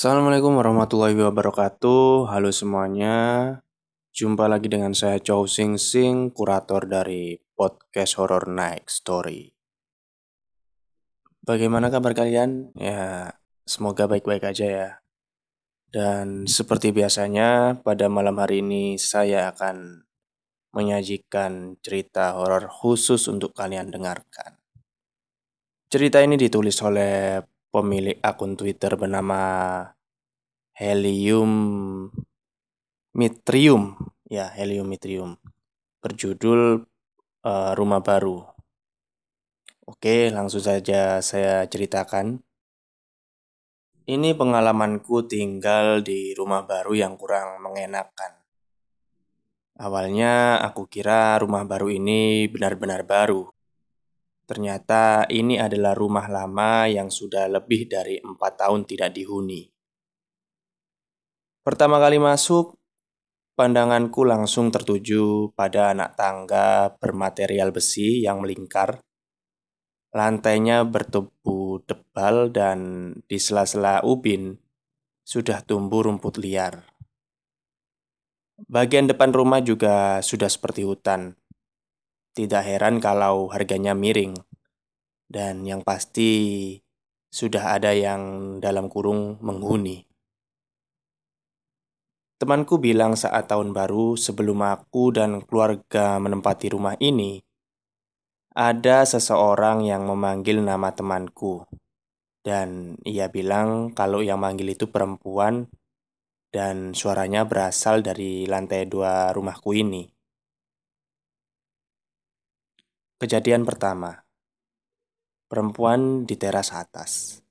Assalamualaikum warahmatullahi wabarakatuh. Halo semuanya. Jumpa lagi dengan saya Chow Sing Sing, kurator dari podcast Horror Night Story. Bagaimana kabar kalian? Ya, semoga baik-baik aja ya. Dan seperti biasanya, pada malam hari ini saya akan menyajikan cerita horor khusus untuk kalian dengarkan. Cerita ini ditulis oleh pemilik akun Twitter bernama Helium Mitrium, ya Helium Mitrium, berjudul uh, Rumah Baru. Oke, langsung saja saya ceritakan. Ini pengalamanku tinggal di rumah baru yang kurang mengenakan. Awalnya aku kira rumah baru ini benar-benar baru. Ternyata ini adalah rumah lama yang sudah lebih dari empat tahun tidak dihuni. Pertama kali masuk, pandanganku langsung tertuju pada anak tangga bermaterial besi yang melingkar. Lantainya bertubuh tebal dan di sela-sela ubin sudah tumbuh rumput liar. Bagian depan rumah juga sudah seperti hutan. Tidak heran kalau harganya miring. Dan yang pasti sudah ada yang dalam kurung menghuni. Temanku bilang saat tahun baru sebelum aku dan keluarga menempati rumah ini, ada seseorang yang memanggil nama temanku. Dan ia bilang kalau yang manggil itu perempuan dan suaranya berasal dari lantai dua rumahku ini. Kejadian pertama, perempuan di teras atas.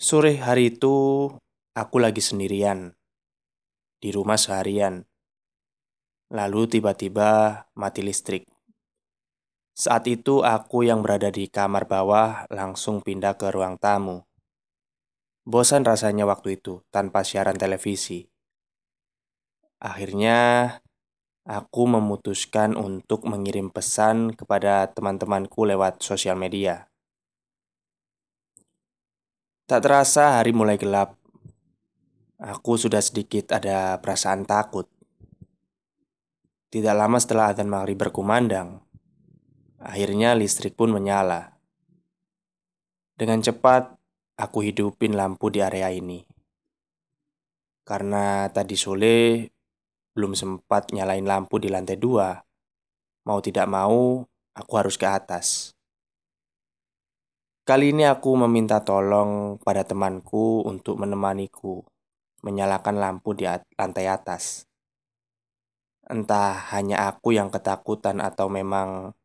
Sore hari itu, aku lagi sendirian di rumah seharian. Lalu tiba-tiba mati listrik. Saat itu, aku yang berada di kamar bawah langsung pindah ke ruang tamu. Bosan rasanya waktu itu tanpa siaran televisi. Akhirnya, aku memutuskan untuk mengirim pesan kepada teman-temanku lewat sosial media. Tak terasa hari mulai gelap. Aku sudah sedikit ada perasaan takut. Tidak lama setelah adzan maghrib berkumandang, akhirnya listrik pun menyala. Dengan cepat, aku hidupin lampu di area ini. Karena tadi sore belum sempat nyalain lampu di lantai dua. Mau tidak mau, aku harus ke atas. Kali ini aku meminta tolong pada temanku untuk menemaniku menyalakan lampu di lantai atas. Entah hanya aku yang ketakutan atau memang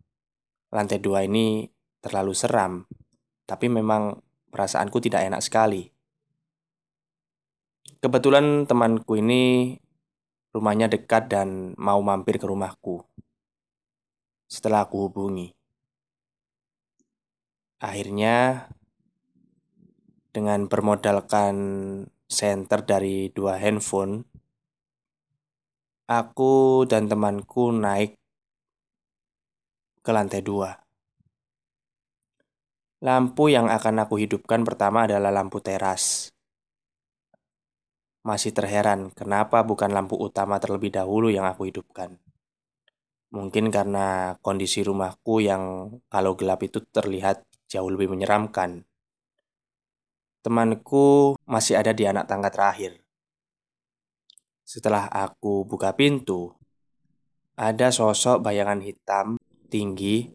lantai dua ini terlalu seram, tapi memang perasaanku tidak enak sekali. Kebetulan temanku ini Rumahnya dekat dan mau mampir ke rumahku. Setelah aku hubungi, akhirnya dengan bermodalkan senter dari dua handphone, aku dan temanku naik ke lantai dua. Lampu yang akan aku hidupkan pertama adalah lampu teras. Masih terheran kenapa bukan lampu utama terlebih dahulu yang aku hidupkan. Mungkin karena kondisi rumahku yang kalau gelap itu terlihat jauh lebih menyeramkan. Temanku masih ada di anak tangga terakhir. Setelah aku buka pintu, ada sosok bayangan hitam tinggi.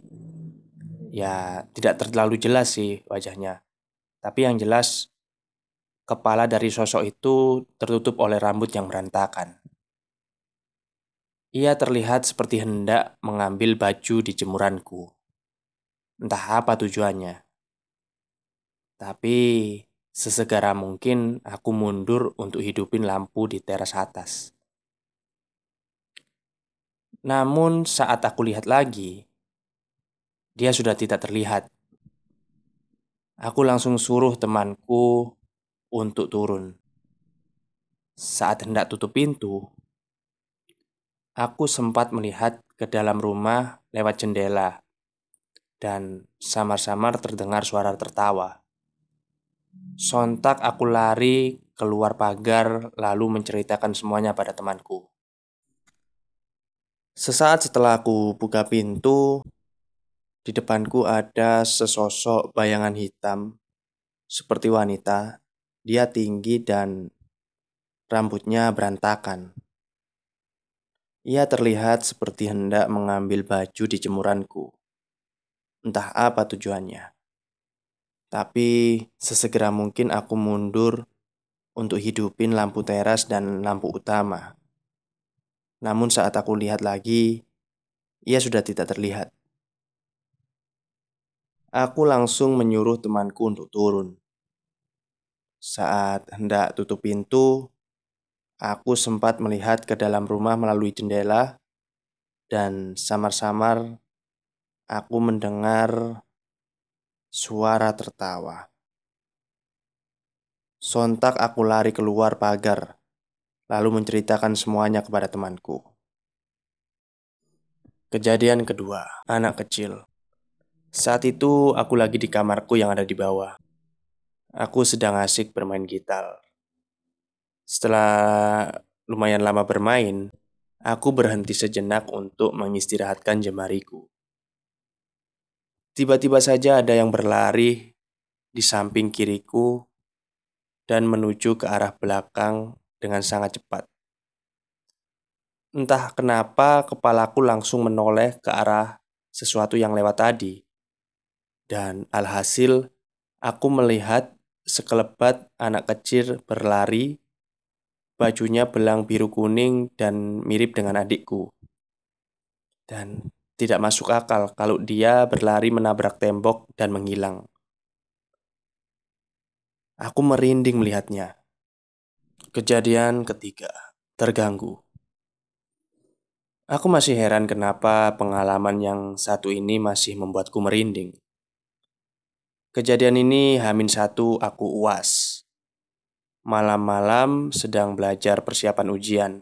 Ya, tidak terlalu jelas sih wajahnya. Tapi yang jelas Kepala dari sosok itu tertutup oleh rambut yang berantakan. Ia terlihat seperti hendak mengambil baju di jemuranku. Entah apa tujuannya. Tapi sesegera mungkin aku mundur untuk hidupin lampu di teras atas. Namun saat aku lihat lagi, dia sudah tidak terlihat. Aku langsung suruh temanku untuk turun. Saat hendak tutup pintu, aku sempat melihat ke dalam rumah lewat jendela, dan samar-samar terdengar suara tertawa. Sontak aku lari keluar pagar, lalu menceritakan semuanya pada temanku. Sesaat setelah aku buka pintu, di depanku ada sesosok bayangan hitam, seperti wanita. Dia tinggi dan rambutnya berantakan. Ia terlihat seperti hendak mengambil baju di jemuranku. Entah apa tujuannya. Tapi sesegera mungkin aku mundur untuk hidupin lampu teras dan lampu utama. Namun saat aku lihat lagi, ia sudah tidak terlihat. Aku langsung menyuruh temanku untuk turun. Saat hendak tutup pintu, aku sempat melihat ke dalam rumah melalui jendela, dan samar-samar aku mendengar suara tertawa. Sontak aku lari keluar pagar, lalu menceritakan semuanya kepada temanku. Kejadian kedua, anak kecil. Saat itu aku lagi di kamarku yang ada di bawah. Aku sedang asik bermain gitar. Setelah lumayan lama bermain, aku berhenti sejenak untuk mengistirahatkan jemariku. Tiba-tiba saja ada yang berlari di samping kiriku dan menuju ke arah belakang dengan sangat cepat. Entah kenapa kepalaku langsung menoleh ke arah sesuatu yang lewat tadi. Dan alhasil aku melihat sekelebat anak kecil berlari, bajunya belang biru kuning dan mirip dengan adikku. Dan tidak masuk akal kalau dia berlari menabrak tembok dan menghilang. Aku merinding melihatnya. Kejadian ketiga, terganggu. Aku masih heran kenapa pengalaman yang satu ini masih membuatku merinding. Kejadian ini hamin satu aku uas. Malam-malam sedang belajar persiapan ujian.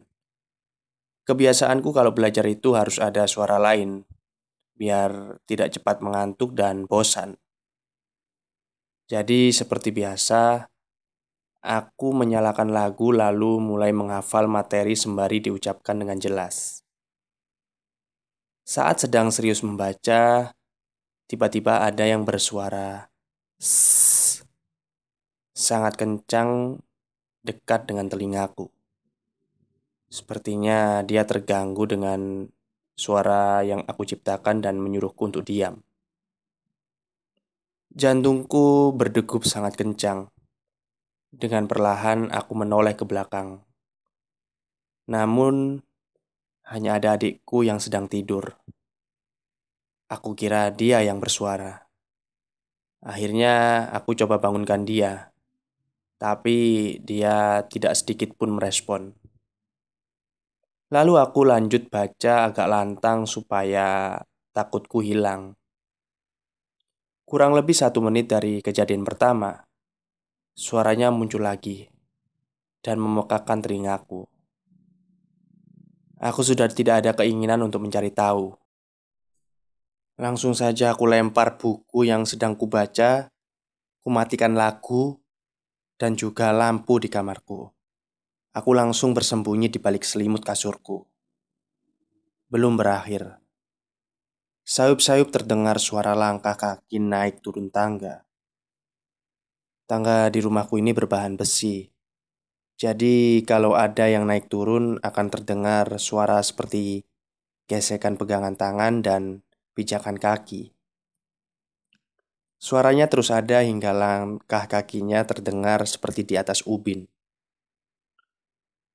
Kebiasaanku kalau belajar itu harus ada suara lain, biar tidak cepat mengantuk dan bosan. Jadi, seperti biasa, aku menyalakan lagu lalu mulai menghafal materi sembari diucapkan dengan jelas. Saat sedang serius membaca, tiba-tiba ada yang bersuara Sangat kencang dekat dengan telingaku. Sepertinya dia terganggu dengan suara yang aku ciptakan dan menyuruhku untuk diam. Jantungku berdegup sangat kencang. Dengan perlahan aku menoleh ke belakang. Namun, hanya ada adikku yang sedang tidur. Aku kira dia yang bersuara. Akhirnya, aku coba bangunkan dia, tapi dia tidak sedikit pun merespon. Lalu aku lanjut baca agak lantang supaya takutku hilang. Kurang lebih satu menit dari kejadian pertama, suaranya muncul lagi dan memekakan telingaku. Aku sudah tidak ada keinginan untuk mencari tahu. Langsung saja aku lempar buku yang sedang kubaca, kumatikan lagu, dan juga lampu di kamarku. Aku langsung bersembunyi di balik selimut kasurku. Belum berakhir. Sayup-sayup terdengar suara langkah kaki naik turun tangga. Tangga di rumahku ini berbahan besi. Jadi, kalau ada yang naik turun akan terdengar suara seperti gesekan pegangan tangan dan pijakan kaki. Suaranya terus ada hingga langkah kakinya terdengar seperti di atas ubin.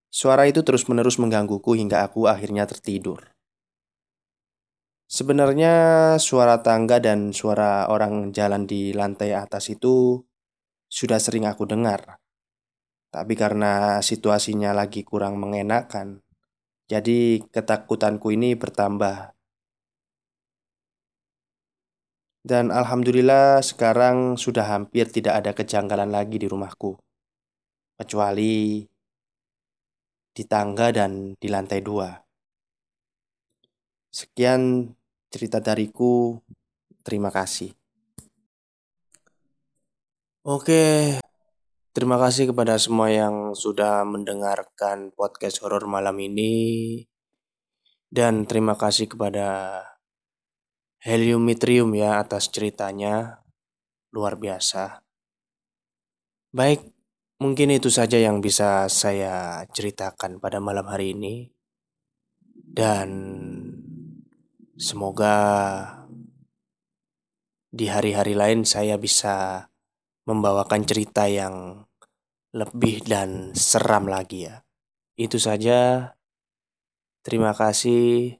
Suara itu terus-menerus menggangguku hingga aku akhirnya tertidur. Sebenarnya, suara tangga dan suara orang jalan di lantai atas itu sudah sering aku dengar, tapi karena situasinya lagi kurang mengenakan, jadi ketakutanku ini bertambah. Dan alhamdulillah, sekarang sudah hampir tidak ada kejanggalan lagi di rumahku, kecuali di tangga dan di lantai dua. Sekian cerita dariku. Terima kasih. Oke, Terima kasih kepada semua yang sudah mendengarkan podcast horor malam ini. Dan terima kasih kepada Heliumitrium ya atas ceritanya. Luar biasa. Baik, mungkin itu saja yang bisa saya ceritakan pada malam hari ini. Dan semoga di hari-hari lain saya bisa membawakan cerita yang lebih dan seram lagi ya. Itu saja. Terima kasih.